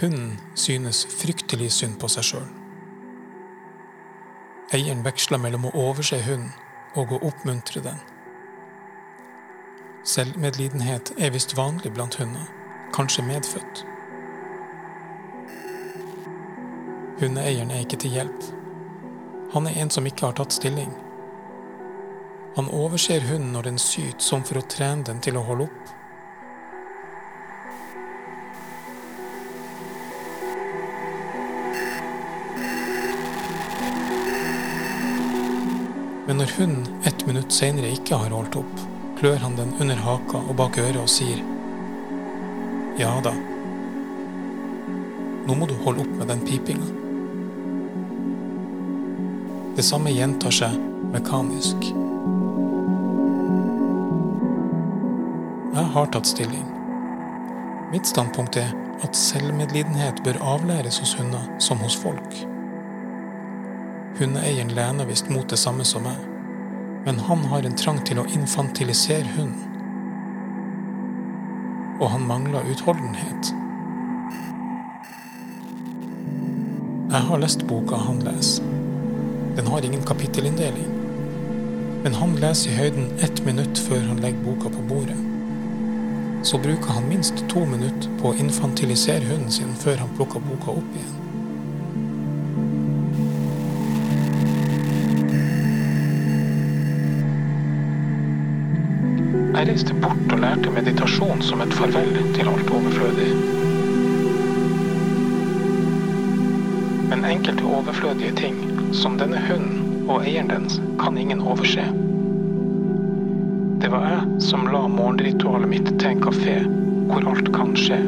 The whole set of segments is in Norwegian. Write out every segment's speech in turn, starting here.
Hunden synes fryktelig synd på seg sjøl. Eieren veksler mellom å overse hunden og å oppmuntre den. Selvmedlidenhet er visst vanlig blant hunder, kanskje medfødt. Hundeeieren er ikke til hjelp. Han er en som ikke har tatt stilling. Han overser hunden når den syter, som for å trene den til å holde opp. Men når hunden ett minutt seinere ikke har holdt opp, klør han den under haka og bak øret og sier Ja da, nå må du holde opp med den pipinga. Det samme gjentar seg mekanisk. Jeg har tatt stilling. Mitt standpunkt er at selvmedlidenhet bør avlæres hos hunder som hos folk. Hundeeieren lener visst mot det samme som meg, men han har en trang til å infantilisere hunden. Og han mangler utholdenhet. Jeg har lest boka han leser. Den har ingen kapittelinndeling. Men han leser i høyden ett minutt før han legger boka på bordet. Så bruker han minst to minutter på å infantilisere hunden sin før han plukker boka opp igjen. Jeg reiste bort og lærte meditasjon som et farvel til alt overflødig. Men enkelte overflødige ting, som denne hunden og eieren dens, kan ingen overse. Det var jeg som la morgenritualet mitt til en kafé hvor alt kan skje.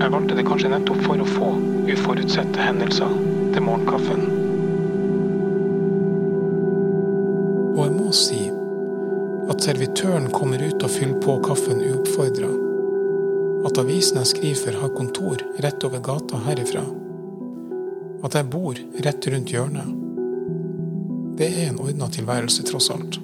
Jeg valgte det kanskje nettopp for å få uforutsette hendelser til morgenkaffen. Servitøren kommer ut og fyller på kaffen uoppfordra. At avisen jeg skriver for, har kontor rett over gata herifra. At jeg bor rett rundt hjørnet. Det er en ordna tilværelse, tross alt.